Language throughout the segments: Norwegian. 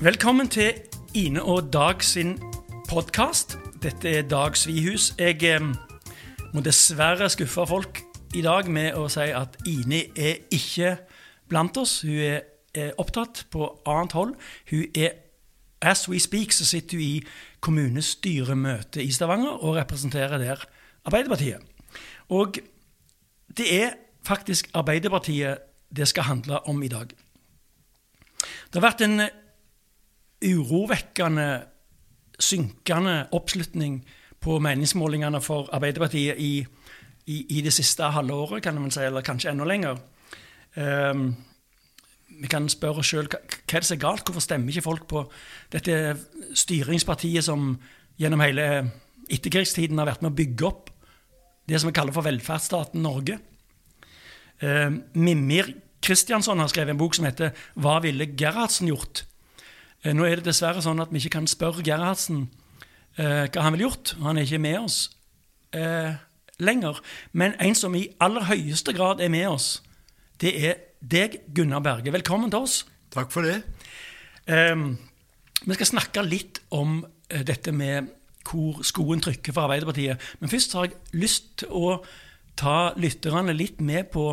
Velkommen til Ine og Dag sin podkast. Dette er Dag Svihus. Jeg eh, må dessverre skuffe folk i dag med å si at Ine er ikke blant oss. Hun er, er opptatt på annet hold. Hun er As we speak så sitter hun i kommunestyremøte i Stavanger og representerer der Arbeiderpartiet. Og det er faktisk Arbeiderpartiet det skal handle om i dag. Det har vært en urovekkende, synkende oppslutning på meningsmålingene for Arbeiderpartiet i, i, i det siste halve året, kan man si, eller kanskje enda lenger. Um, vi kan spørre oss sjøl hva er det som er galt? Hvorfor stemmer ikke folk på dette styringspartiet som gjennom hele etterkrigstiden har vært med å bygge opp det som vi kaller for velferdsstaten Norge? Um, Mimir Kristiansson har skrevet en bok som heter 'Hva ville Gerhardsen gjort?' Uh, nå er det dessverre sånn at vi ikke kan spørre Gerhardsen eh, hva han ville gjort. Han er ikke med oss lenger. Men en som i aller høyeste grad er med oss, det er deg, Gunnar Berge. Velkommen til oss. Takk for det. Eh, vi skal snakke litt om uh, dette med hvor skoen trykker for Arbeiderpartiet. Men først har jeg lyst til å ta lytterne litt med på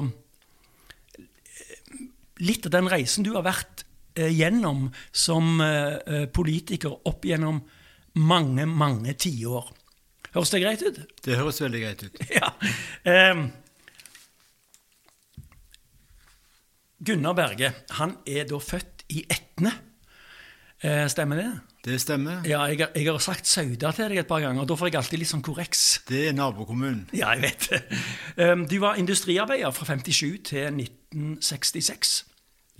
litt av den reisen du har vært gjennom som uh, politiker opp gjennom mange, mange tiår. Høres det greit ut? Det høres veldig greit ut. ja. Um, Gunnar Berge han er da født i Etne. Eh, stemmer det? Det stemmer. Ja, jeg, jeg har sagt Sauda til deg et par ganger, og da får jeg alltid litt sånn korreks. Det er nabokommunen. Ja, jeg vet det. Um, du var industriarbeider fra 57 til 1966.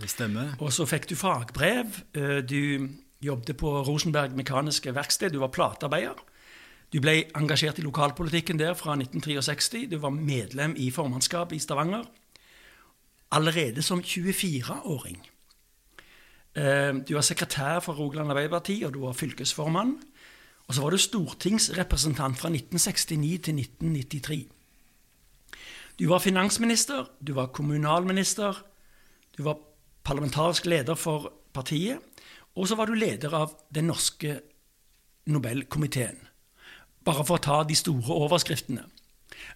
Det stemmer. Og så fikk du fagbrev. Eh, Du jobbet på Rosenberg Mekaniske Verksted. Du var platearbeider. Du ble engasjert i lokalpolitikken der fra 1963. Du var medlem i formannskapet i Stavanger. Allerede som 24-åring. Eh, Du var sekretær for Rogaland Arbeiderparti, og du var fylkesformann. Og så var du stortingsrepresentant fra 1969 til 1993. Du var finansminister, du var kommunalminister, du var parlamentarisk leder for partiet, og så var du leder av den norske Nobelkomiteen. Bare for å ta de store overskriftene.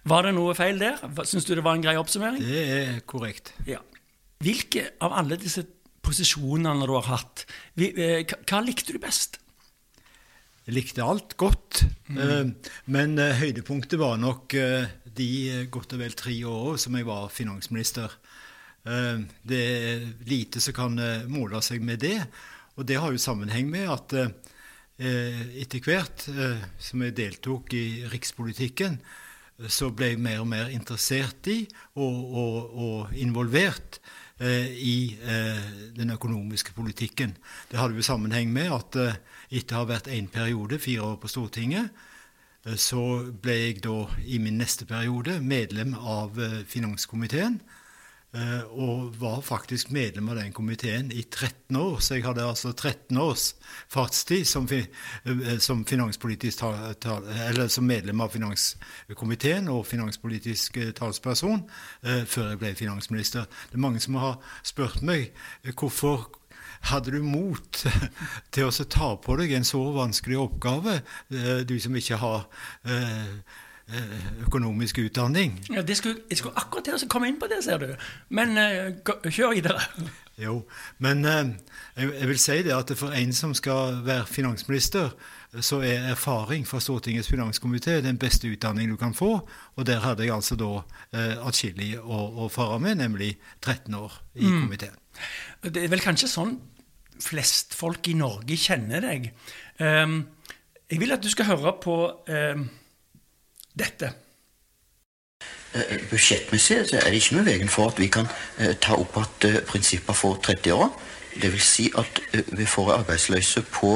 Var det noe feil der? Syns du det var en grei oppsummering? Det er korrekt. Ja. Hvilke av alle disse posisjonene du har hatt, eh, hva likte du best? Jeg likte alt godt, mm. men eh, høydepunktet var nok eh, de eh, godt og vel tre åra som jeg var finansminister. Eh, Det er lite som kan eh, måle seg med det, og det har jo sammenheng med at eh, etter hvert som jeg deltok i rikspolitikken, så ble jeg mer og mer interessert i og, og, og involvert i den økonomiske politikken. Det hadde jo sammenheng med at etter å ha vært én periode, fire år på Stortinget, så ble jeg da i min neste periode medlem av finanskomiteen. Eh, Og var faktisk medlem av den komiteen i 13 år. Så jeg hadde altså 13 års fartstid som, eh, som, finanspolitisk ta, ta, eller som medlem av finanskomiteen og finanspolitisk eh, talsperson eh, før jeg ble finansminister. Det er mange som har spurt meg hvorfor hadde du mot til å ta på deg en så vanskelig oppgave, du som ikke har eh, økonomisk utdanning? Ja, det skulle, jeg skulle akkurat til å komme inn på det, ser du. Men uh, kjør videre. Jo, men uh, jeg, jeg vil si det at for en som skal være finansminister, så er erfaring fra Stortingets finanskomité den beste utdanningen du kan få. Og der hadde jeg altså da uh, atskillig å, å fare med, nemlig 13 år i komiteen. Det er vel kanskje sånn flest folk i Norge kjenner deg. Um, jeg vil at du skal høre på ehm, dette. Eh, Budsjettmessig så er det ikke noe veien for at vi kan eh, ta opp at eh, prinsipper for 30 år. Det vil si at eh, vi får arbeidsløse på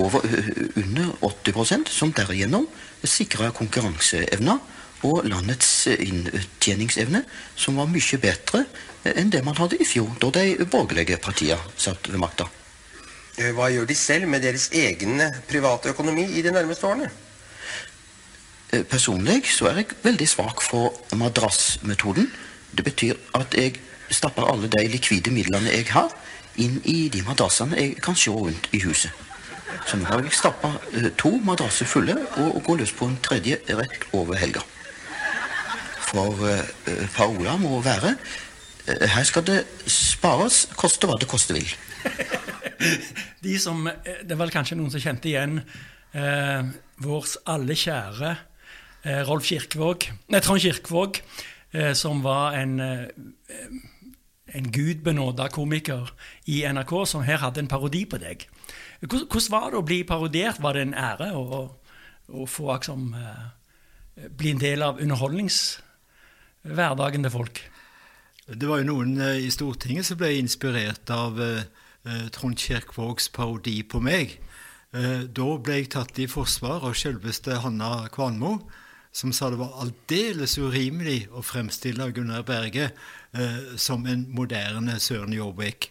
over, eh, under 80% som derigjennom sikrer konkurranseevna og landets eh, inntjeningsevne, som var mye bedre eh, enn det man hadde i fjor, da de borgerlige partiene satt ved makta. Eh, Hva gjør de selv med deres egen private økonomi i de nærmeste årene? Eh, Personlig så er jeg veldig svak for madrassmetoden. Det betyr at jeg stapper alle de likvide midlene jeg har, inn i de madrassene jeg kan se rundt i huset. Så nå har jeg stappa eh, to madrasser fulle og, går løs på en tredje rett over helga. For eh, parola må være her skal det spares, koste hva det koste vil. De som, det vel kanskje noen som kjente igjen eh, vår alle kjære Rolf Kirkvåg, nei, Trond Kirkvåg, eh, som var en, eh, en gudbenåda komiker i NRK, som her hadde en parodi på deg. Hvordan, var det å bli parodiert? Var det en ære å, å, få liksom, eh, bli en del av underholdningshverdagen til folk? Det var jo noen eh, i Stortinget som ble inspirert av eh, eh, Trond Kirkvågs parodi på meg. Eh, da ble jeg tatt i forsvar av selveste Hanna Kvanmo, som sa det var aldeles urimelig å fremstille Gunnar Berge eh, som en moderne Søren Jorvik.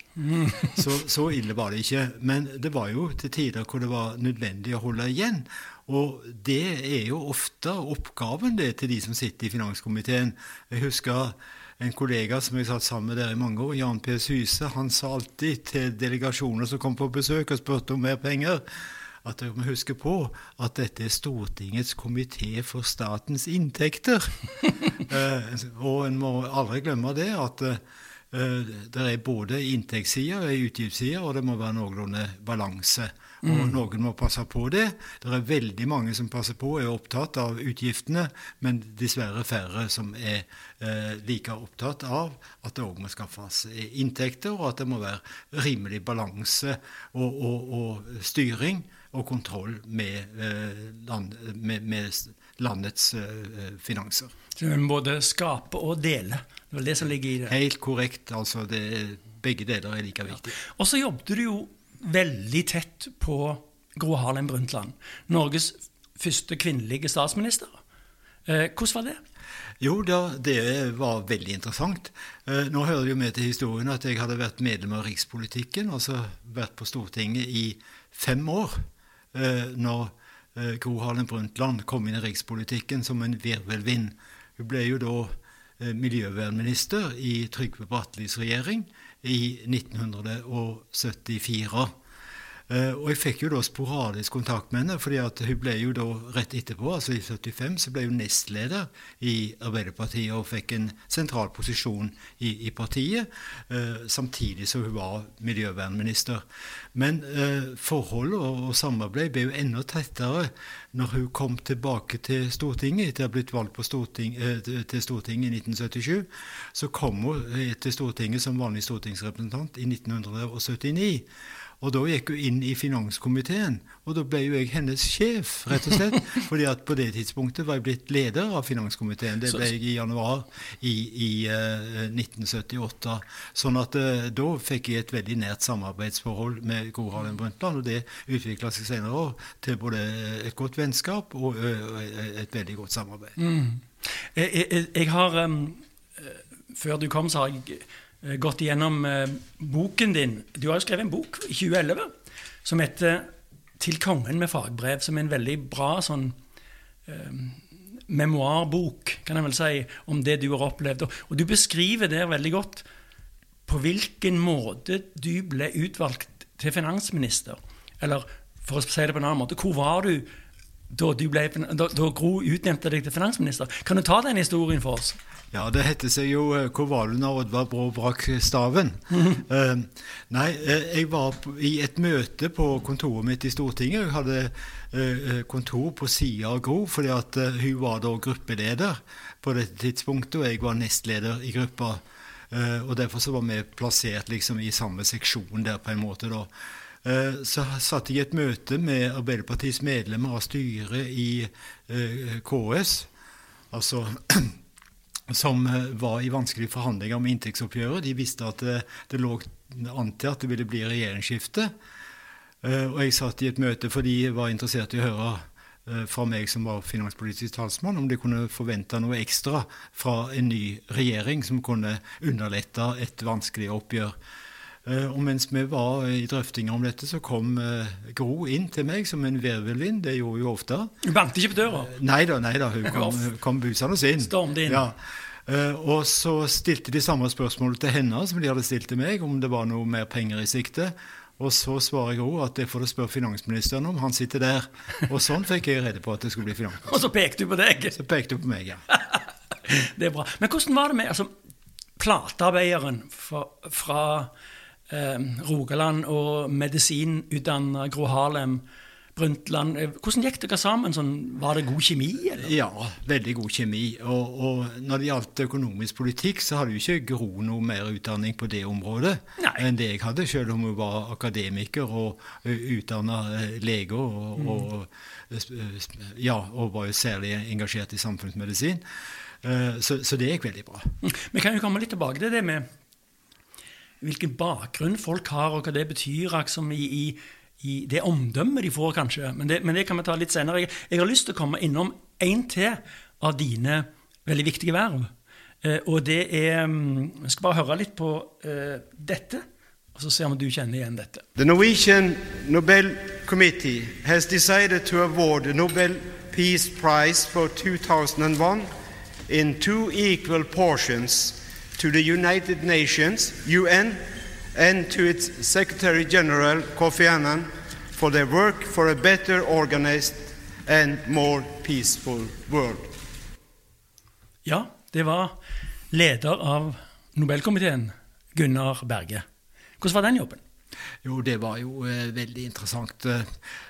Så, så ille var det ikke. Men det var jo til tider hvor det var nødvendig å holde igjen. Og det er jo ofte oppgaven det til de som sitter i finanskomiteen. Jeg husker en kollega som jeg satt sammen med der i mange år, Jan P. Syse, han sa alltid til delegasjoner som kom på besøk og spurte om mer penger, at dere må huske på at dette er Stortingets komité for statens inntekter. eh, og en må aldri glemme det, at eh, det er både inntektssider og utgiftssider, og det må være noenlunde balanse. Og noen må passe på det. Det er veldig mange som passer på og er opptatt av utgiftene, men dessverre færre som er eh, like opptatt av at det òg må skaffes inntekter, og at det må være rimelig balanse og, og, og styring og kontroll med, eh, land, med, med landets eh, finanser. Så vi både skape og dele. Det er det som ligger i det. Helt korrekt. altså det, Begge deler er like viktig. Og så jobbet du jo veldig tett på Gro Harlem Brundtland. Norges første kvinnelige statsminister. Eh, hvordan var det? Jo, da, det var veldig interessant. Eh, nå hører jo med til historien at jeg hadde vært medlem av rikspolitikken, altså vært på Stortinget i fem år. Eh, når eh, Gro Harlem Brundtland kom inn i rikspolitikken som en virvelvind. Hun ble jo da eh, miljøvernminister i Trygve Brattelis regjering i 1974. Uh, og jeg fikk jo da sporadisk kontakt med henne, fordi at hun ble jo da rett etterpå, altså i 75, så ble hun nestleder i Arbeiderpartiet og fikk en sentral posisjon i, i partiet, uh, samtidig som hun var miljøvernminister. Men uh, forholdet og, og samarbeid ble jo enda tettere når hun kom tilbake til Stortinget etter å ha blitt valgt storting, til Stortinget i 1977. Så kom hun til Stortinget som vanlig stortingsrepresentant i 1979. Og da gikk hun inn i finanskomiteen, og da ble jo jeg hennes sjef, rett og slett. fordi at på det tidspunktet var jeg blitt leder av finanskomiteen. Det ble jeg i januar i, i uh, 1978. Sånn at uh, da fikk jeg et veldig nært samarbeidsforhold med Gro Harlem Brundtland, og det utvikla seg senere år til både et godt vennskap og uh, et veldig godt samarbeid. Mm. Jeg, jeg, jeg, har um, Før du kom, så har jeg Eh, gått igjennom eh, boken din. Du har jo skrevet en bok i 2011 som heter 'Til kongen med fagbrev', som er en veldig bra sånn eh, memoarbok, kan jeg vel si, om det du har opplevd. Og du beskriver der veldig godt på hvilken måte du ble utvalgt til finansminister. Eller for å si det på en annen måte, hvor var du da, du ble, da, da Gro utnevnte deg til finansminister? Kan du ta den historien for oss? Ja, det heter seg jo uh, 'Hvor var du når Oddvar Brå brakk staven'? uh, nei, uh, jeg var i et møte på kontoret mitt i Stortinget. Jeg hadde uh, kontor på sida av Gro, fordi at hun var da gruppeleder på dette tidspunktet, og jeg var nestleder i gruppa. og Derfor så var vi plassert liksom i samme seksjon der, på en måte. da. Så satt jeg i et møte med Arbeiderpartiets medlemmer av styret i KS. Altså som eh, var i vanskelige forhandlinger om inntektsoppgjøret. De visste at det, eh, det lå an til at det ville bli regjeringsskifte. Eh, og jeg satt i et møte for de var interessert i å høre fra meg som var finanspolitisk talsmann, om de kunne forvente noe ekstra fra en ny regjering som kunne underlette et vanskelig oppgjør. Og mens vi var i drøftinger om dette, så kom Gro inn til meg som en virvelvind. Det gjorde hun ofte. Hun banket ikke på døra? Nei da, nei da. Hun kom, kom busende inn. Stormte inn. Ja. Eh, og så stilte de samme spørsmålet til henne som de hadde stilt til meg, om det var noe mer penger i sikte. Og så svarer jeg òg at det får du spørre finansministeren om, han sitter der. Og sånn fikk jeg rede på at det skulle bli finansminister. Og så pekte du på deg! Så pekte hun på meg, ja. det er bra. Men hvordan var det med altså, platearbeideren fra, fra eh, Rogaland og medisinutdanna Gro Harlem? Brundtland. Eh, hvordan gikk dere sammen? Sånn, var det god kjemi? Eller? Ja, veldig god kjemi. Og, og, når det gjaldt økonomisk politikk, så hadde jo ikke Gro noe mer utdanning på det området Nei. enn det jeg hadde, selv om hun var akademiker og utdanna leger. Og, Mm. og, ja, og var jo særlig engasjert i samfunnsmedisin. Eh, Så, så det gikk veldig bra. Mm. Vi kan jo komme litt tilbake til det med hvilken bakgrunn folk har, og hva det betyr liksom, i, i, i det omdømmet de får, kanskje. Men det, men det kan vi ta litt senere. Jeg, jeg har lyst til å komme innom én til av dine veldig viktige verv. Eh, og det er mm, Jeg skal bare høre litt på eh, dette, og så se om du kjenner igjen dette. The Norwegian Nobel Committee has decided to award the Nobel Peace Prize for 2001 in two equal portions to the United Nations, UN, and to its Secretary General Kofi Annan for their work for a better organized and more peaceful world. Ja, det var leder av Nobelkomiteen, Gunnar Berge. Hvordan var den jobben? Jo, det var jo eh, veldig interessant. Eh,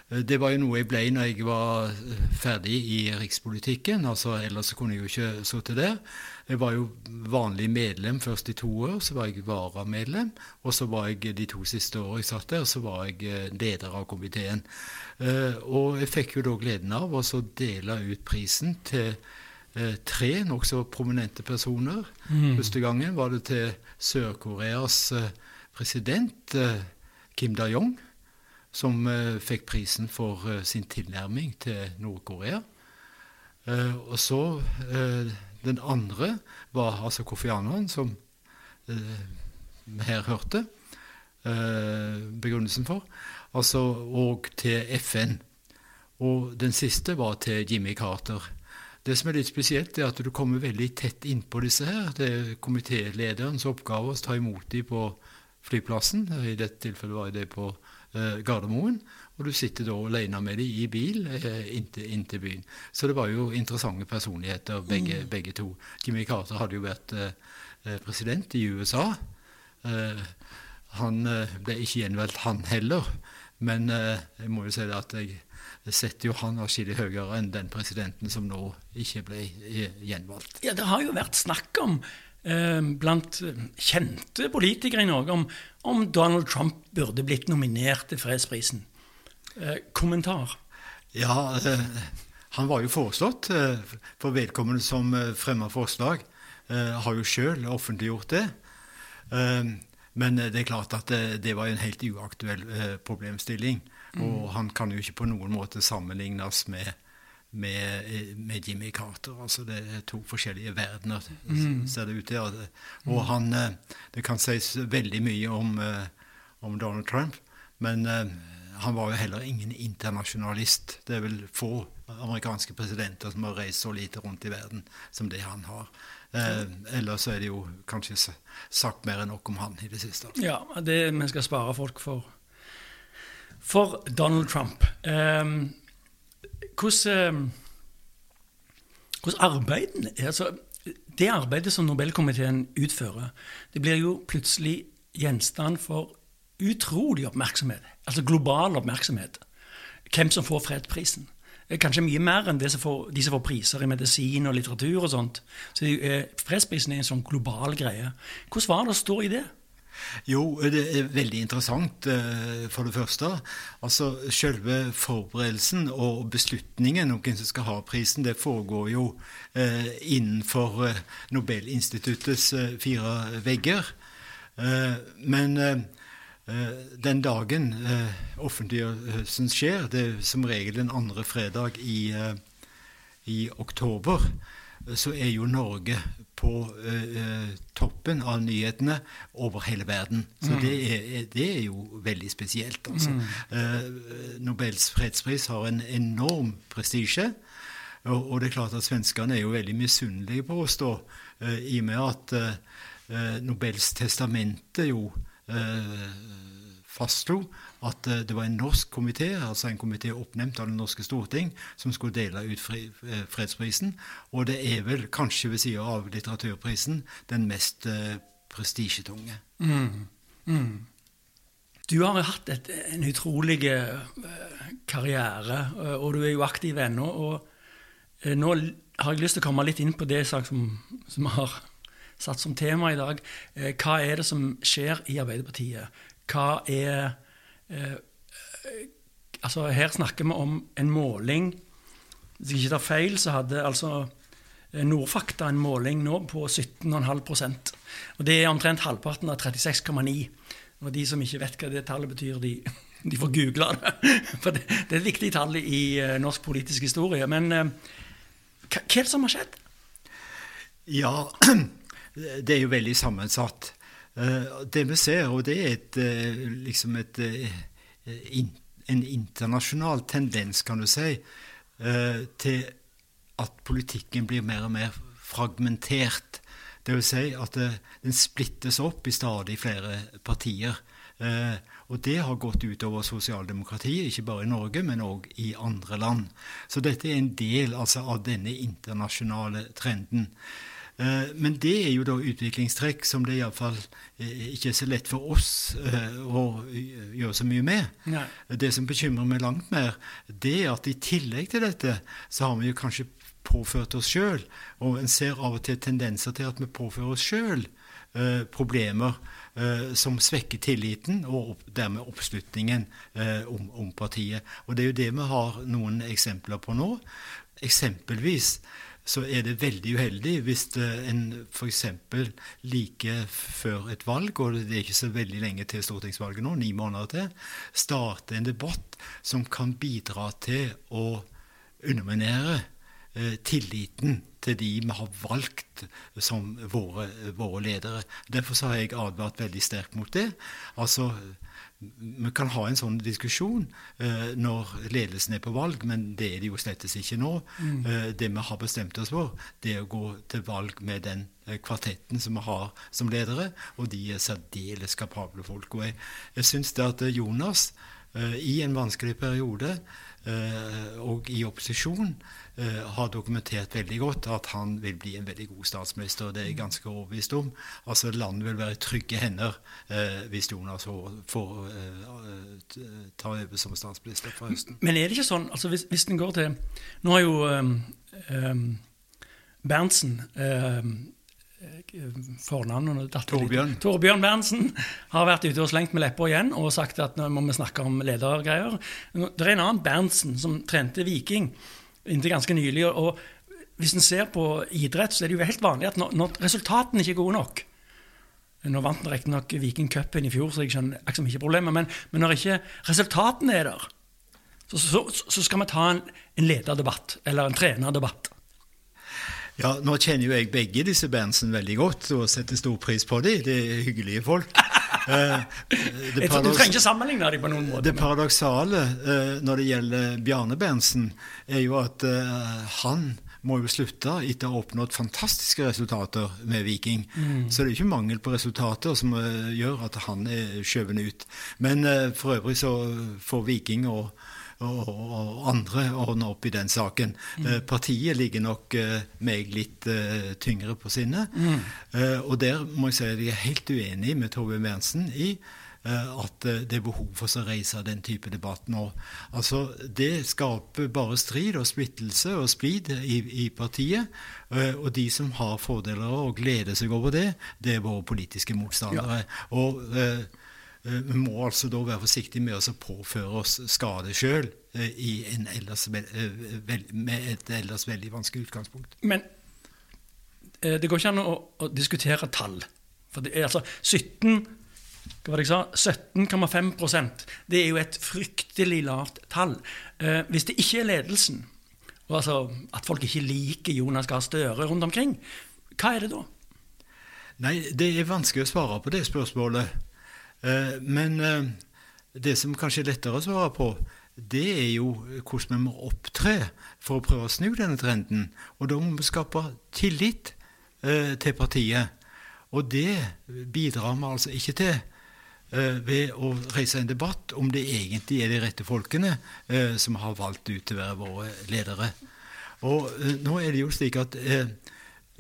Det var jo noe jeg ble når jeg var eh, ferdig i rikspolitikken. altså Ellers kunne jeg jo ikke sittet der. Jeg var jo vanlig medlem først i to år, så var jeg varamedlem. Og så var jeg de to siste årene jeg satt der, så var jeg eh, leder av komiteen. Eh, Og jeg fikk jo da gleden av å dele ut prisen til eh, tre nokså prominente personer. Første gangen var det til Sør-Koreas president Kim Da-yong, som fikk prisen for sin tilnærming til Nord-Korea. Og så den andre var altså Kofi Annan, som eh, her hørte eh, begrunnelsen for. Altså, og til FN. Og den siste var til Jimmy Carter. Det som er litt spesielt, er at du kommer veldig tett innpå disse her. Det er komitélederens oppgave å ta imot dem på flyplassen. I dette tilfellet var det på eh, Gardermoen. Og du sitter da alene med dem i bil eh, inntil, inntil byen. Så det var jo interessante personligheter, begge, begge to. Jimmy Carter hadde jo vært eh, eh, president i USA. Eh, han eh, ble ikke gjenvalgt, han heller. Men eh, jeg må jo si at jeg setter jo han atskillig høyere enn den presidenten som nå ikke ble gjenvalgt. Ja, Det har jo vært snakk om eh, blant kjente politikere i Norge om, om Donald Trump burde blitt nominert til fredsprisen. Eh, kommentar? Ja, eh, han var jo foreslått eh, for vedkommende som fremma forslag. Har jo sjøl offentliggjort det. Men det er klart at det, var en helt uaktuell problemstilling. Og han kan jo ikke på noen måte sammenlignes med, med, med Jimmy Carter. Altså det er to forskjellige verdener, ser det ut til. Og han Det kan sies veldig mye om, om Donald Trump, men han var jo heller ingen internasjonalist. Det er vel få amerikanske presidenter som har reist så lite rundt i verden som det han har. Eh, ellers er det jo kanskje sagt mer enn nok om han i det siste. Ja, det vi skal spare folk for. For Donald Trump. Eh, hvordan, eh, hvordan er altså, Det arbeidet som Nobelkomiteen utfører, det blir jo plutselig gjenstand for utrolig oppmerksomhet. Altså global oppmerksomhet. Hvem som får fredsprisen. Kanskje mye mer enn som får, de som får priser i medisin og litteratur og sånt. Så er- Fredsprisen er en sånn global greie. Hvordan var det å stå i det? Jo, det er veldig interessant, eh, for det første. Altså, Selve forberedelsen og beslutningen om hvem som skal ha prisen, det foregår jo eh, innenfor eh, Nobelinstituttets eh, fire vegger. Eh, men eh, eh, den dagen eh, offentliggjørelsen skjer, det er som regel den andre fredag i, eh, i oktober, eh, så er jo Norge på eh, eh, toppen av nyhetene over hele verden. Så det, er, det er jo veldig spesielt. Altså. Eh, Nobels fredspris har en enorm prestisje. Og, og det er klart at svenskene er jo veldig misunnelige på oss da, eh, i og med at eh, eh, Nobels testamente jo eh, fastslo at eh, det var en norsk komité, altså en komité oppnevnt av Det norske storting, som skulle dele ut eh, fredsprisen. Og det er vel, kanskje ved siden av litteraturprisen, den mest eh, prestisjetunge. Du har hatt et, en utrolig eh, karriere, eh, og du er jo aktiv ennå. Og eh, nå har jeg lyst til å komme litt inn på det som, som har satt som tema i dag. Eh, Hva er det som skjer i Arbeiderpartiet? Hva er eh, eh, Altså, her snakker vi om en måling. Hvis jeg ikke tar feil, så hadde altså Nordfakta en måling nå på 17,5% Og det er omtrent halvparten av 36,9. Og de som ikke vet hva det tallet betyr, de, de får google det. For det, det er et viktig tall i norsk politisk historie. Men hva, hva er det som har skjedd? Ja, det er jo veldig sammensatt. Eh, Det vi ser, og det er et, eh, liksom et, eh, en internasjonal tendens, kan du si, til at politikken blir mer og mer fragmentert. Det vil si at den splittes opp i stadig flere partier. Og det har gått utover sosialdemokratiet, ikke bare i Norge, men òg i andre land. Så dette er en del altså, av denne internasjonale trenden. Eh, Men det er jo da utviklingstrekk som det iallfall ikke er så lett for oss eh, å gjøre så mye med. Nei. Det som bekymrer meg langt mer, det er at i tillegg til dette, så har vi jo kanskje påført oss sjøl, og en ser av og til tendenser til at vi påfører oss sjøl eh, problemer eh, som svekker tilliten og dermed oppslutningen eh, om, om partiet. Og det er jo det vi har noen eksempler på nå. Eksempelvis så er det veldig uheldig hvis en f.eks. like før et valg, og det er ikke så veldig lenge til stortingsvalget nå, ni måneder til, starter en debatt som kan bidra til å underminere eh, tilliten til de vi har valgt som våre, våre ledere. Derfor har jeg advart veldig sterkt mot det. Altså, vi kan ha en sånn diskusjon uh, når ledelsen er på valg, men det er de jo slettes ikke nå. Eh, det vi har bestemt oss for, det er å gå til valg med den uh, kvartetten som vi har som ledere, og de er særdeles kapable folk. Og jeg, jeg syns det at Jonas i en vanskelig periode og i opposisjon har dokumentert veldig godt at han vil bli en veldig god statsminister. Det er jeg ganske overbevist om. Altså Landet vil være i trygge hender eh, hvis Jonas får, får eh, t- ta over som statsminister fra høsten. Men er det ikke sånn altså hvis, hvis den går til Nå har jo um, um, Berntsen um, Fornavnet det litt. Torbjørn. Torbjørn Berntsen har vært ute og slengt med leppa igjen og sagt at nå må vi snakke om ledergreier. Det er en annen Berntsen som trente Viking inntil ganske nylig. og hvis en ser på idrett, så er det jo helt vanlig at når, når resultatene ikke er gode nok Nå vant riktignok Viking cupen i fjor, så jeg skjønner liksom ikke problemet, men, men når ikke resultatene er der, så, så, så skal vi ta en, en lederdebatt, eller en trenerdebatt. Ja, Nå kjenner jo jeg begge disse Berntsen veldig godt og setter stor pris på dem. Det er hyggelige folk. Eh, du trenger ikke sammenligne dem på noen måte. Det paradoksale eh, når det gjelder Bjarne Berntsen, er jo at eh, han må jo slutte etter å ha oppnådd fantastiske resultater med Viking. Så det er ikke mangel på resultater som gjør at han er skjøvet ut. Men for øvrig så får Viking og og, og andre ordne opp i den saken. Mm. partiet ligger nok eh, meg litt eh, tyngre på sinnet. Mm. og der må jeg si at jeg er helt uenig med Tove Berntsen i eh, at eh, det er behov for å reise den type debatt nå. Altså, Det skaper bare strid og splittelse og splid i, i partiet. eh, og de som har fordeler og gleder seg over det, det er våre politiske motstandere. Og eh, eh, vi må altså da være forsiktige med å påføre oss skade sjøl med et ellers veldig vanskelig utgangspunkt. Men eh, det går ikke an å, å diskutere tall. For det er altså 17 hva var det jeg sa? 17,5% Det er jo et fryktelig lavt tall. Eh, hvis det ikke er ledelsen, og altså at folk ikke liker Jonas Gahr Støre rundt omkring, hva er det da? Nei, det er vanskelig å svare på det spørsmålet. Eh, men eh, det som kanskje er lettere å svare på, det er jo hvordan vi må opptre for å prøve å snu denne trenden. Og da må vi skape tillit eh, til partiet. Og det bidrar vi altså ikke til ved å reise en debatt om det egentlig er de rette folkene som har valgt ut til å være våre ledere. Og nå er det jo slik at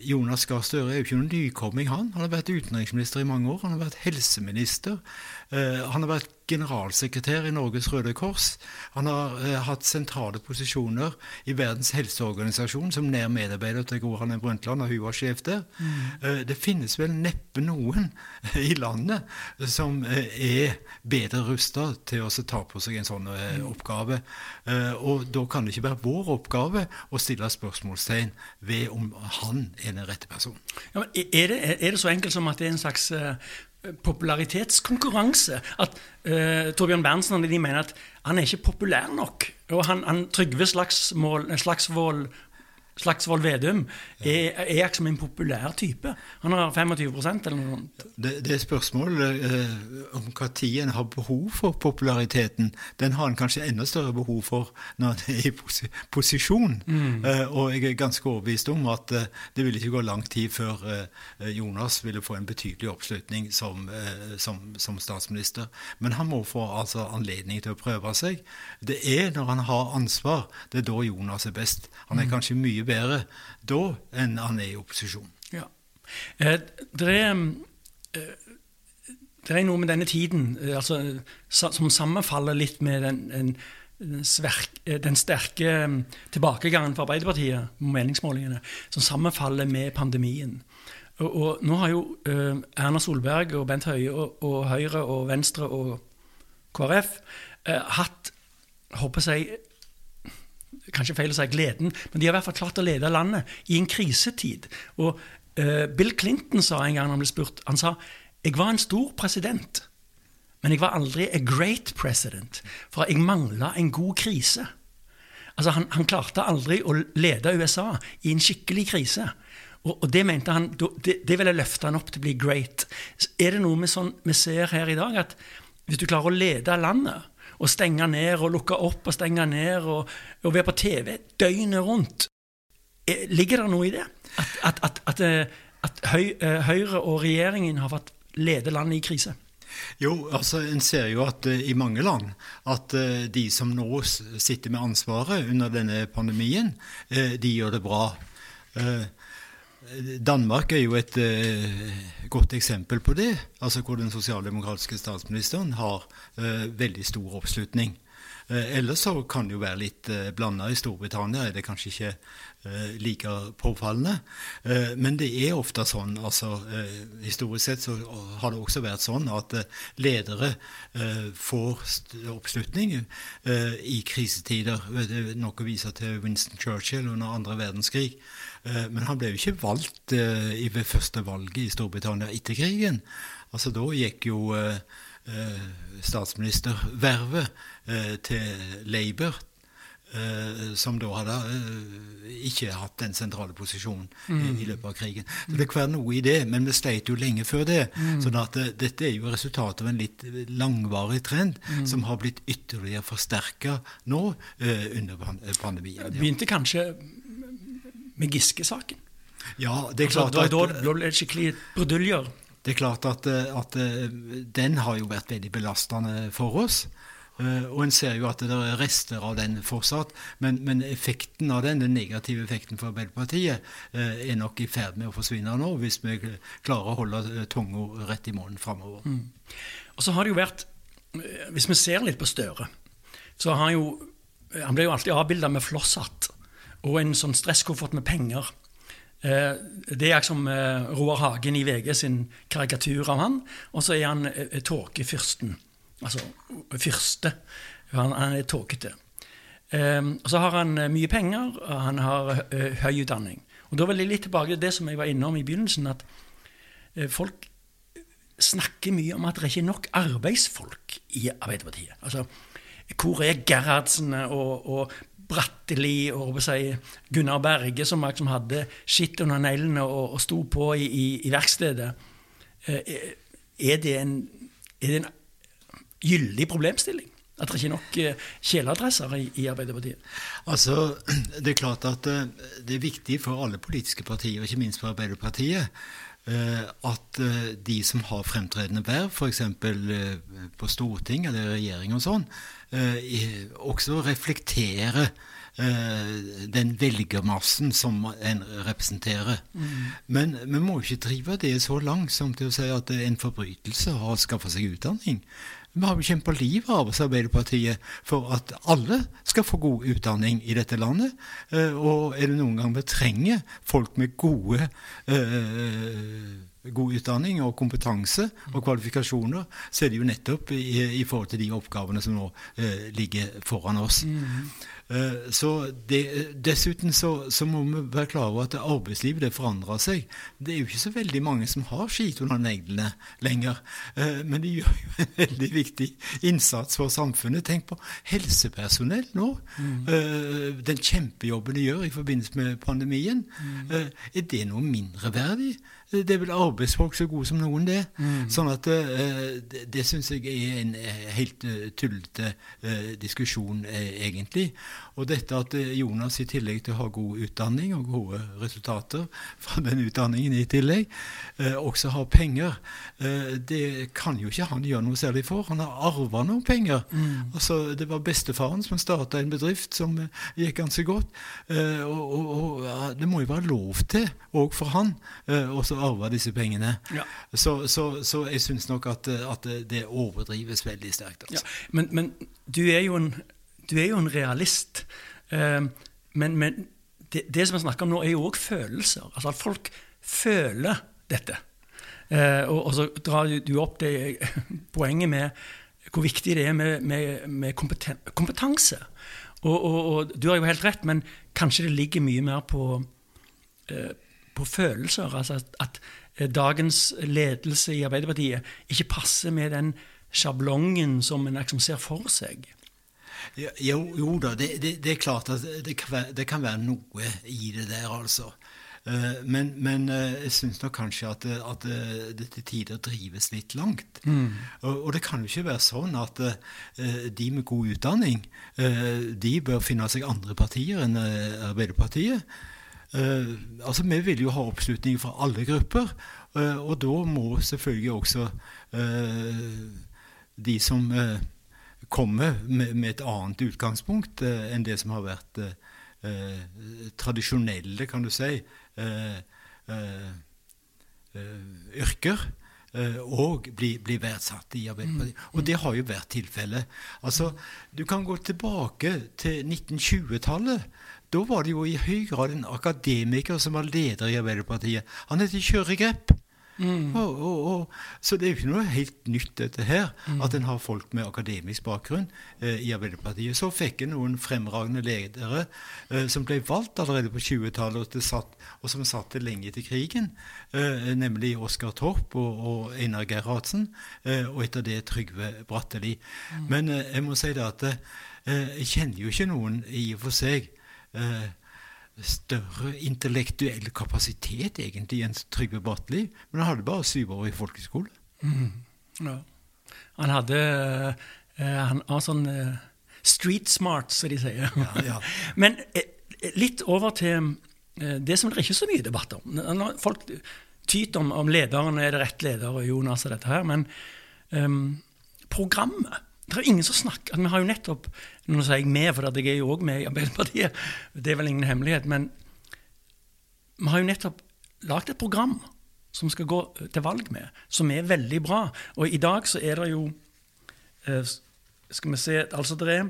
Jonas Gahr Støre er jo ikke noen nykomming, han. Han har vært utenriksminister i mange år. Han har vært helseminister. Eh, han har vært generalsekretær i Norges Røde Kors. Han har eh, hatt sentrale posisjoner i Verdens helseorganisasjon som nær medarbeider til Gro Harlem Brundtland, og hun var sjef der. Mm. Eh, det finnes vel neppe noen i landet som er bedre rusta til å ta på seg en sånn eh, oppgave. Og da kan det ikke være vår oppgave å stille spørsmålstegn ved om han er den rette personen. Ja, er, det, er, det, så enkelt som at det er en slags popularitetskonkurranse. At uh, Torbjørn Berntsen de mener at han er ikke populær nok. Og han, han Trygve Slagsvold Slagsvold Vedum er, er som en populær type. Han har 25% eller noe sånt. Det, det er spørsmål eh, om tid en har behov for populariteten. Den har en kanskje enda større behov for når en er i pos posisjon. Mm. Eh, og jeg er ganske overbevist om at eh, det ville ikke gå lang tid før eh, Jonas ville få en betydelig oppslutning som, eh, som, som, statsminister. Men han må få altså, anledning til å prøve seg. Det er når han har ansvar, det er da Jonas er best. Han er mm. kanskje mye bedre da enn han er i opposisjon. Ja. Eh, det, er, eh, det er noe med denne tiden eh, altså, som sammenfaller litt med den, den, sverk, eh, den sterke tilbakegangen for Arbeiderpartiet, meningsmålingene, som sammenfaller med pandemien. Og, og nå har jo uh, Erna Solberg og Bent Høie og, og Høyre og Venstre og KrF uh, hatt håper jeg, kanskje feil å si gleden, men de har i hvert fall klart å lede landet i en krisetid. Og uh, Bill Clinton sa en gang han ble spurt Han sa jeg var en stor president, men jeg var aldri a great president, for jeg mangla en god krise. Altså, han, han, klarte aldri å lede USA i en skikkelig krise. Og, og det mente han, det, det ville løfte han opp til å bli great. Er det noe vi, sånn, vi ser her i dag, at hvis du klarer å lede landet og stenge ned og lukke opp og stenge ned og, og være på TV døgnet rundt. Ligger det noe i det? At, at, at, at eh, eh, Høyre og regjeringen har fått lede landet i krise? Jo, altså en ser jo at uh, i mange land at uh, de som nå sitter med ansvaret under denne pandemien, uh, de gjør det bra. Danmark er jo et uh, godt eksempel på det, altså hvor den sosialdemokratiske statsministeren har uh, veldig stor oppslutning. Uh, ellers så kan det jo være litt blanda. I Storbritannia er det kanskje ikke like påfallende. Uh, men det er ofte sånn, altså historisk sett så har det også vært sånn at ledere får oppslutning i krisetider. Det er nok å vise til Winston Churchill under andre verdenskrig. Eh, men han ble jo ikke valgt eh, ved første valget i Storbritannia etter krigen. Altså Da gikk jo eh, statsministervervet til Labour, som da hadde ikke hatt den sentrale posisjonen mm. i, løpet av krigen. Så Det kan være noe i det, men vi sleit jo lenge før det. Mm. sånn at dette er jo resultatet av en litt langvarig trend mm. som har blitt ytterligere forsterka nå under pandemien. Ja. begynte kanskje med Giske-saken. Ja, det er altså, klart altså. Da ble det skikkelig bruduljer. Det er klart at, at, den har jo vært veldig belastende for oss. Eh, og en ser jo at det er rester av den fortsatt. Men, men effekten av den, den negative effekten for Arbeiderpartiet, eh, er nok i ferd med å forsvinne nå, hvis vi klarer å holde eh, tunga rett i munnen framover. Mm. Og så har det jo vært Hvis vi ser litt på Støre, så har han jo Han ble jo alltid avbilda med flosshatt og en sånn stresskoffert med penger. Det er som eh, Roar Hagen i VG sin karikatur av han. Og så er han tåkefyrsten. Altså fyrste. Han, han er tåkete. Og så har han mye penger, og han har høy utdanning. Og Da vil jeg litt tilbake til det som jeg var innom i begynnelsen, at folk snakker mye om at det er ikke nok arbeidsfolk i Arbeiderpartiet. Altså, hvor er Gerhardsen og, og Bratteli og si, Gunnar Berge, som, som hadde skitt under neglene og, og sto på i, i, i verkstedet. Uh, er det, en, er det en gyldig problemstilling? At det ikke er nok kjeleadresser i, i Arbeiderpartiet? Altså, Det er klart at eh, det er viktig for alle politiske partier, ikke minst for Arbeiderpartiet, eh, at eh, de som har fremtredende verv, f.eks. på storting eller regjering og sånn, eh, også reflekterer eh, den velgermassen som en representerer. Men vi må ikke drive det så langt som til å si at en forbrytelse har ha skaffa seg utdanning. Vi har jo kjempa livet av oss, Arbeiderpartiet, for at alle skal få god utdanning i dette landet. Eh, Og er det noen gang vi trenger folk med gode eh, god utdanning og kompetanse og kvalifikasjoner, så er det jo nettopp i, i forhold til de oppgavene som nå eh, ligger foran oss. Eh, så det, dessuten så, så må vi være klar over at arbeidslivet det forandrer seg. Det er jo ikke så veldig mange som har skit under neglene lenger, eh, men de gjør jo en veldig viktig innsats for samfunnet. Tenk på helsepersonell nå. Mm. den kjempejobben de gjør i forbindelse med pandemien. Mm. er det noe mindreverdig? Det er vel arbeidsfolk så gode som noen, det. Sånn at eh, det, det syns jeg er en eh, helt eh, tullete eh, diskusjon, eh, egentlig. Og dette at eh, Jonas i tillegg til å ha god utdanning og gode resultater fra den utdanningen i tillegg, eh, også har penger, eh, det kan jo ikke han gjøre noe særlig for. Han har arva noen penger. Altså, det var bestefaren som starta en bedrift som eh, gikk ganske godt. Eh, og, og, og ja, det må jo være lov til, òg for han, eh, å arve disse pengene. Ja. Så, så, så jeg syns nok at, at det overdrives veldig sterkt. Ja, Altså. men, men du, er jo en, du er jo en realist. Eh, men men det, det som vi snakker om nå, er jo òg følelser. Altså at folk føler dette. Eh, og, og så drar du- opp det poenget med hvor viktig det er med, med, med kompeten kompetanse. Og, og, og du har jo helt rett, men kanskje det ligger mye mer på, eh, på følelser. Altså at, at dagens ledelse i Arbeiderpartiet ikke passer med den sjablongen som en liksom ser for seg. Jo, jo da, det, det, det er klart at det kan, være, det kan være noe i det der, altså. Eh, Men, men eh, jeg syns nok kanskje at, det- at det- det til tider drives litt langt. Og, og det kan jo ikke være sånn at eh, de med god utdanning eh, de bør finne seg andre partier enn eh, Arbeiderpartiet. Uh, altså, Vi vil jo ha oppslutning fra alle grupper, uh, og da må selvfølgelig også uh, de som eh, komme med, med et annet utgangspunkt eh, enn det som har vært eh, eh, tradisjonelle, kan du si, eh, eh, yrker. og bli, bli verdsatt i Arbeiderpartiet. Og det har jo vært tilfellet. Altså, du kan gå tilbake til 1920-tallet. Da var det jo i høy grad en akademiker som var leder i Arbeiderpartiet. Han het Kjøregrep. Og, og, og, så det er jo ikke noe helt nytt, dette her, at en har folk med akademisk bakgrunn eh, i Arbeiderpartiet. Så fikk en noen fremragende ledere eh, som ble valgt allerede på 20-tallet, og, og som satt lenge etter krigen, eh, nemlig Oskar Torp og, Einar Gerhardsen, eh, og etter det Trygve Bratteli. Men eh, jeg må si det at eh, jeg kjenner jo ikke noen i og for seg eh, større intellektuell kapasitet egentlig enn Trygve Bratteli. Men han hadde bare syv år i folkeskole. Ja. Han hadde eh, Han var sånn eh, street smart, som de sier. ja. Men eh, litt over til eh, det som det er ikke så mye debatt om. Når Folk tyter om, om lederen er det rett leder, og Jonas og dette her, men um, programmet det er ingen som snakker Vi har jo nettopp Nå sier jeg med, for jeg er jo òg med i Arbeiderpartiet. Det er vel ingen hemmelighet. Men vi har jo nettopp lagd et program som skal gå til valg med, som er veldig bra. Og i dag så er det jo eh, Skal vi se Altså, det er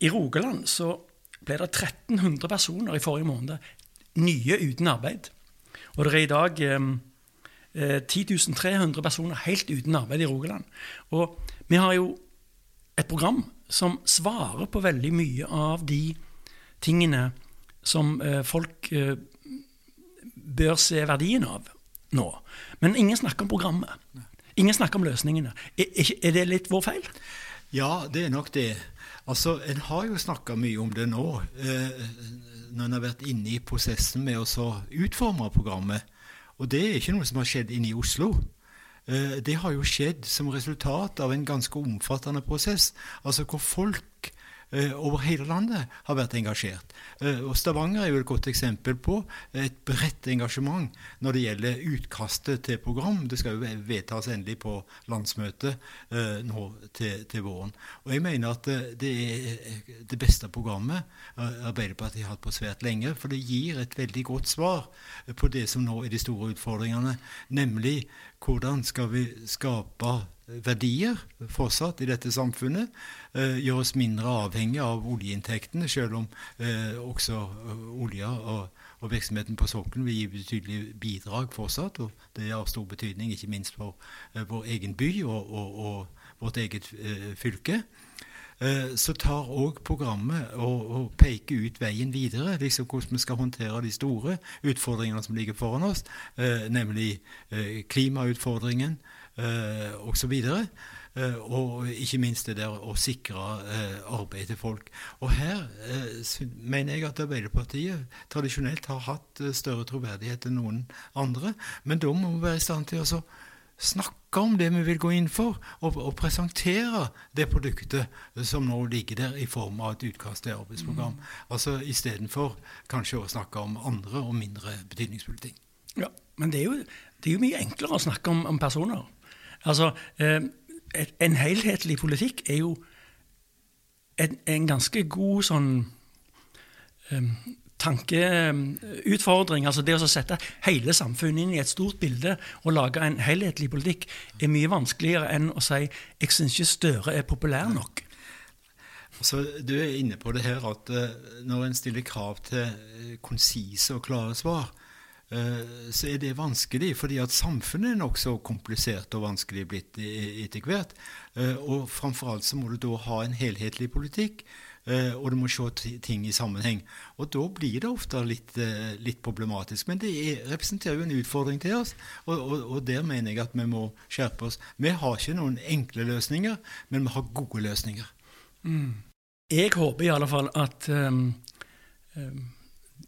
I Rogaland så ble det 1300 personer i forrige måned nye uten arbeid. Og det er i dag eh, eh, 10 300 personer helt uten arbeid i Rogaland. Og vi har jo et program som svarer på veldig mye av de tingene som eh, folk eh, bør se verdien av nå. Men ingen snakker om programmet. Ingen snakker om løsningene. Er, det litt vår feil? Ja, det er nok det. Altså, En har jo snakka mye om det nå, eh, når en har vært inne i prosessen med å utforme programmet. Og det er ikke noe som har skjedd inne i Oslo. Eh, det har jo skjedd som resultat av en ganske omfattende prosess. Altså hvor folk over hele landet har vært engasjert. Eh, og Stavanger er jo et godt eksempel på et bredt engasjement når det gjelder utkastet til program. Det skal jo vedtas endelig på landsmøtet eh, nå til, til våren. Og jeg mener at det er det beste programmet Arbeiderpartiet har hatt på svært lenge. For det gir et veldig godt svar på det som nå er de store utfordringene, nemlig hvordan skal vi skape verdier fortsatt i dette samfunnet. Eh, gjøre oss mindre avhengig av oljeinntektene, selv om eh, også eh, olja og, og, virksomheten på sokkelen vil gi betydelig bidrag fortsatt. og Det av stor betydning, ikke minst for eh, vår egen by og, og, og vårt eget eh, fylke. Eh, så tar òg programmet og, og, peker ut veien videre, liksom hvordan vi skal håndtere de store utfordringene som ligger foran oss, nemlig klimautfordringen, eh, osv. Eh, og ikke minst det der å sikre eh, arbeid til folk. Og her eh, mener jeg at Arbeiderpartiet tradisjonelt har hatt større troverdighet enn noen andre. Men da må vi være i stand til å snakke om det vi vil gå inn for, og, og presentere det produktet som nå ligger der i form av et utkast til arbeidsprogram. Mm. Altså Istedenfor kanskje å snakke om andre og mindre betydningsfulle ting. Ja, Men det er, jo, det er jo mye enklere å snakke om, om personer. Altså, eh, en helhetlig politikk er jo en, en ganske god sånn um, tankeutfordring. Altså det å sette hele samfunnet inn i et stort bilde og lage en helhetlig politikk er mye vanskeligere enn å si jeg syns ikke Støre er populær nok. Altså, du er inne på det her at uh, når en stiller krav til konsise og klare svar, Eh, så er det vanskelig, fordi at samfunnet er nokså komplisert og vanskelig blitt etter hvert. Eh, og framfor alt så må du da ha en helhetlig politikk, eh, og du må se ting i sammenheng. Og da blir det ofte litt, litt problematisk. Men det er, representerer jo en utfordring til oss, og, og, og, der mener jeg at vi må skjerpe oss. Vi har ikke noen enkle løsninger, men vi har gode løsninger. Mm. Jeg håper i alle fall at um, um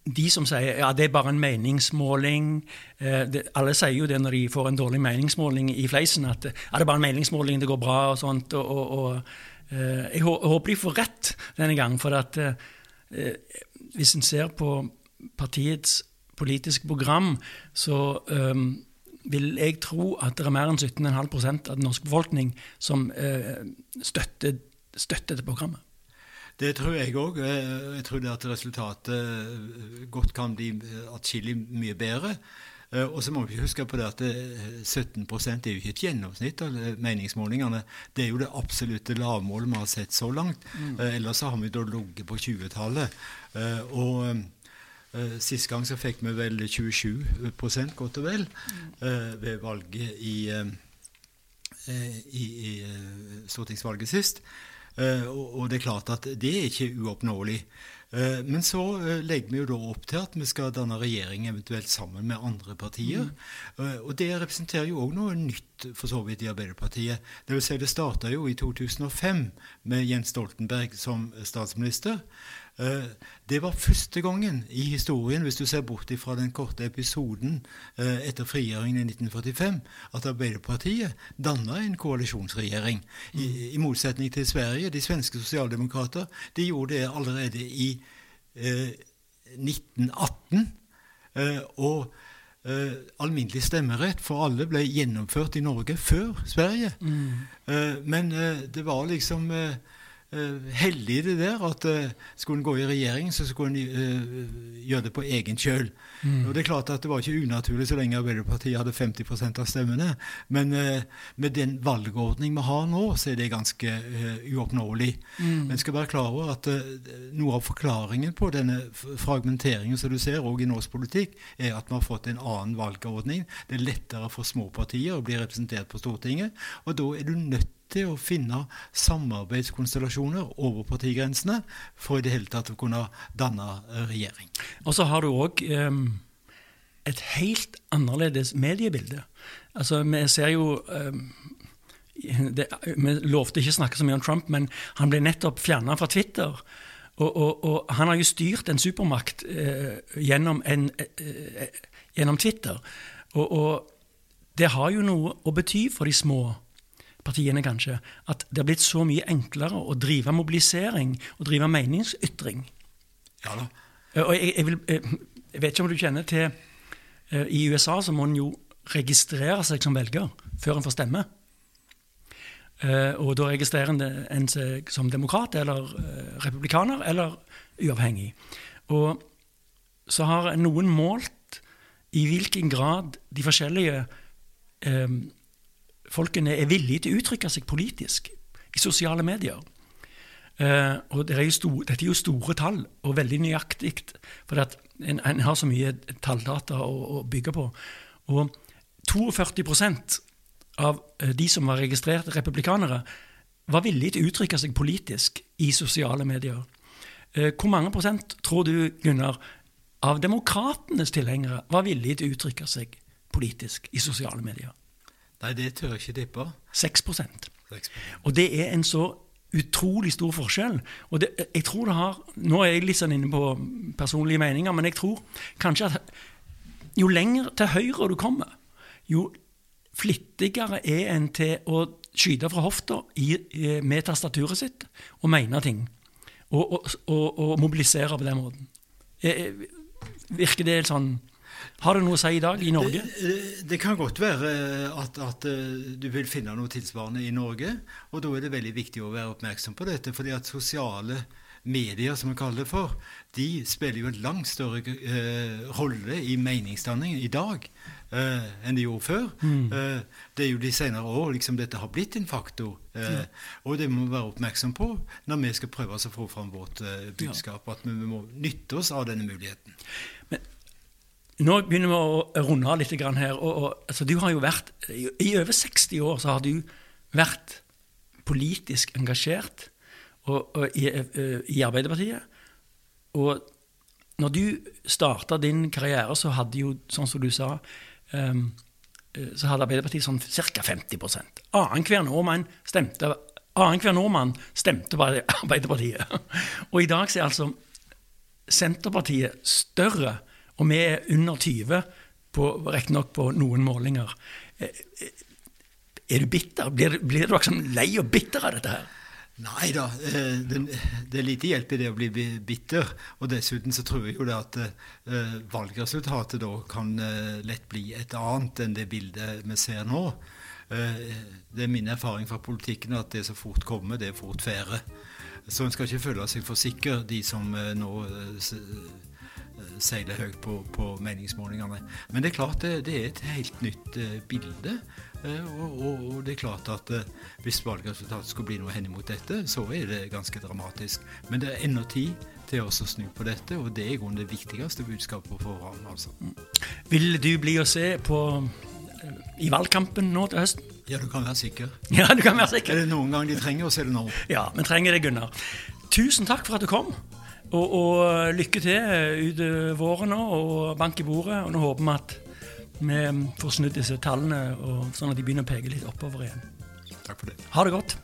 de som sier ja, det er bare en meningsmåling eh, det, Alle sier jo det når de får en dårlig meningsmåling i fleisen, at ja, det er bare en meningsmåling, det går bra og sånt. Og, og, og eh, jeg, håper de får rett denne gang, for at eh, hvis en ser på partiets politiske program, så eh, vil jeg tro at det er mer enn 17,5% av den norske befolkning som eh, støtter, støtter det programmet. Det tror jeg òg. Jeg tror det at resultatet eh, godt kan bli eh, atskillig mye bedre. Eh, og så må vi huske på det at 17 er jo ikke et gjennomsnitt av meningsmålingene. Det er jo det absolutte lavmålet vi har sett så langt. Mm. Ellers har vi da ligget på 20-tallet. Og Sist gang så fikk vi vel 27% godt og vel mm. ved valget i, i, i stortingsvalget sist. Eh, og det er klart at det er ikke uoppnåelig. Eh, men så eh, legger vi jo da opp til at vi skal danne regjering eventuelt sammen med andre partier. Mm. Og det representerer jo òg noe nytt for så vidt i Arbeiderpartiet. Det vil si det starta jo i 2005 med Jens Stoltenberg som statsminister. Eh, det var første gangen i historien, hvis du ser bort fra den korte episoden eh, etter frigjøringen i 1945, at Arbeiderpartiet danna en koalisjonsregjering. I, I, motsetning til Sverige. De svenske sosialdemokrater de gjorde det allerede i eh, 1918. Eh, og eh, alminnelig stemmerett for alle ble gjennomført i Norge før Sverige. Mm. Eh, men det var liksom uh, heldig det der at uh, skulle en gå i regjering, så skulle en uh, gjøre det på egen kjøl. Mm. Og Det er klart at det var ikke unaturlig så lenge Arbeiderpartiet hadde 50% av stemmene. Men med den valgordning vi har nå, så er det ganske uoppnåelig. Mm. Men skal være klar over at noe av forklaringen på denne fragmenteringen som du ser også i norsk politikk, er at vi har fått en annen valgordning. Det er lettere for små partier å bli representert på Stortinget. Og da er du nødt til å finne samarbeidskonstellasjoner over partigrensene for i det hele tatt å kunne danne regjering. Og så har du òg um, et helt annerledes mediebilde. Altså, vi ser jo um, det, Vi lovte ikke å snakke så mye om Trump, men han ble nettopp fjerna fra Twitter. Og, og, og, han har jo styrt en supermakt eh, gjennom, en, eh, eh gjennom, Twitter. Og, og det har jo noe å bety for de små partiene, kanskje, at det har blitt så mye enklere å drive mobilisering og drive meningsytring. Ja da. Eh, Og jeg, jeg, vil, eh, jeg vet ikke om du kjenner til eh, I USA så må en jo registrere seg som velger før en får stemme. Og da registrerer en seg som demokrat eller republikaner eller uavhengig. Og så har noen målt i hvilken grad de forskjellige eh, folkene er villige til å uttrykke seg politisk i sosiale medier. Uh, og det er jo sto- dette er jo store tall, og veldig nøyaktig, for en, en har så mye talldata å, å bygge på. Og 42% av eh, de som var registrerte republikanere, var villige til å uttrykke seg politisk i sosiale medier. Uh, hvor mange prosent tror du, Gunnar, av demokratenes tilhengere var villige til å uttrykke seg politisk i sosiale medier? Nei, det tør jeg ikke tippe. 6 6 og det er en så utrolig stor forskjell. Og det, jeg tror det har Nå er jeg litt sånn inne på personlige meninger, men jeg tror kanskje at jo lenger til høyre du kommer, jo flittigere er en til å skyte fra hofta med tastaturet sitt og mene ting. Og, og, og, og mobilisere på den måten. Eh, Virker det sånn Har det noe å si i dag i Norge? Det, det kan godt være at, at eh, du vil finne noe tilsvarende i Norge. Og da er det veldig viktig å være oppmerksom på dette. fordi at sosiale medier, som vi kaller det for, de spiller jo en langt større eh, rolle i meningsdanningen i dag eh, enn de gjorde før. Eh, det er jo de senere år liksom dette har blitt en faktor. Ja. Og det må vi være oppmerksom på når vi skal prøve å få fram vårt eh, budskap. At vi, vi må nytte oss av denne muligheten. Nå begynner vi å runde av litt her. Og, og, altså, du har jo vært, I over 60 år så har du vært politisk engasjert og, i, eh, i Arbeiderpartiet. Og når du starta din karriere, så hadde jo, sånn som du sa eh, så hadde Arbeiderpartiet sånn ca. 50% Annenhver nordmann stemte Annenhver nordmann stemte på Arbeiderpartiet. Og i dag så er altså Senterpartiet større, og vi er under 20, på, riktignok på noen målinger. Eh, eh, Er du bitter? Blir, blir du liksom lei og bitter av dette her? Nei da, eh, det, er lite hjelp i det å bli bitter. Og dessuten så tror jeg jo det at valgresultatet da kan lett bli et annet enn det bildet vi ser nå. Det er min erfaring fra politikken at det som fort kommer, det er fort fære. Så en skal ikke føle seg for sikker, de som nå seiler høyt på, på meningsmålingene. Men det er klart det, det er et helt nytt eh, bilde. Eh, og, og, og det er klart at eh, hvis valgresultatet skulle bli noe henimot dette, så er det ganske dramatisk. Men det er ennå tid til å snu på dette, og det er i grunnen det viktigste budskapet å få. Altså. Vil du bli å se på eh, i valgkampen nå til høsten? Ja, du kan være sikker. Ja, du kan være sikker. Er det noen gang de trenger oss, er det nå. Ja, vi trenger det, Gunnar. Tusen takk for at du kom. Og, og lykke til ut våren nå, og bank i bordet. Og nå håper vi at vi får snudd disse tallene, og sånn at de begynner å peke litt oppover igjen. Takk for det. Ha det godt.